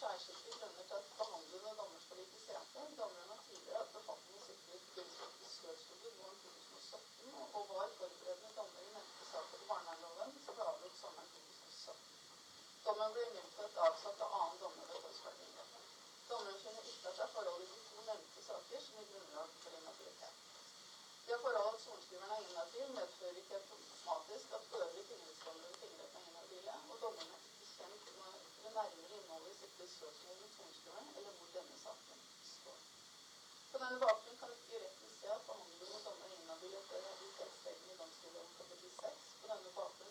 særskilte grunner til at behandlingen av dommerforlikets retter. Dommerne har tidligere hatt befatning sittet i Grimsbøkens løsforbud våren og var forberedende dommer i nevnte sak etter barnevernsloven som ble avgjort sommeren 2017. Dommen ble imidlertid avsatt av annen dommer ved Tønsberg Dommeren finner ikke at det er forhold i de som gir grunnlag for inhabilitet. Det forhold at sorenskriveren er inhabil, medfører ikke automatisk at øvrige tingrettsdommere ved tingretten er inhabile, og dommerne hvor denne saken står. På denne bakgrunn kan ikke retten se at behandlingen av dommer innenfor habilitetsreglene i domstolloven kapittel 6 på denne bakgrunn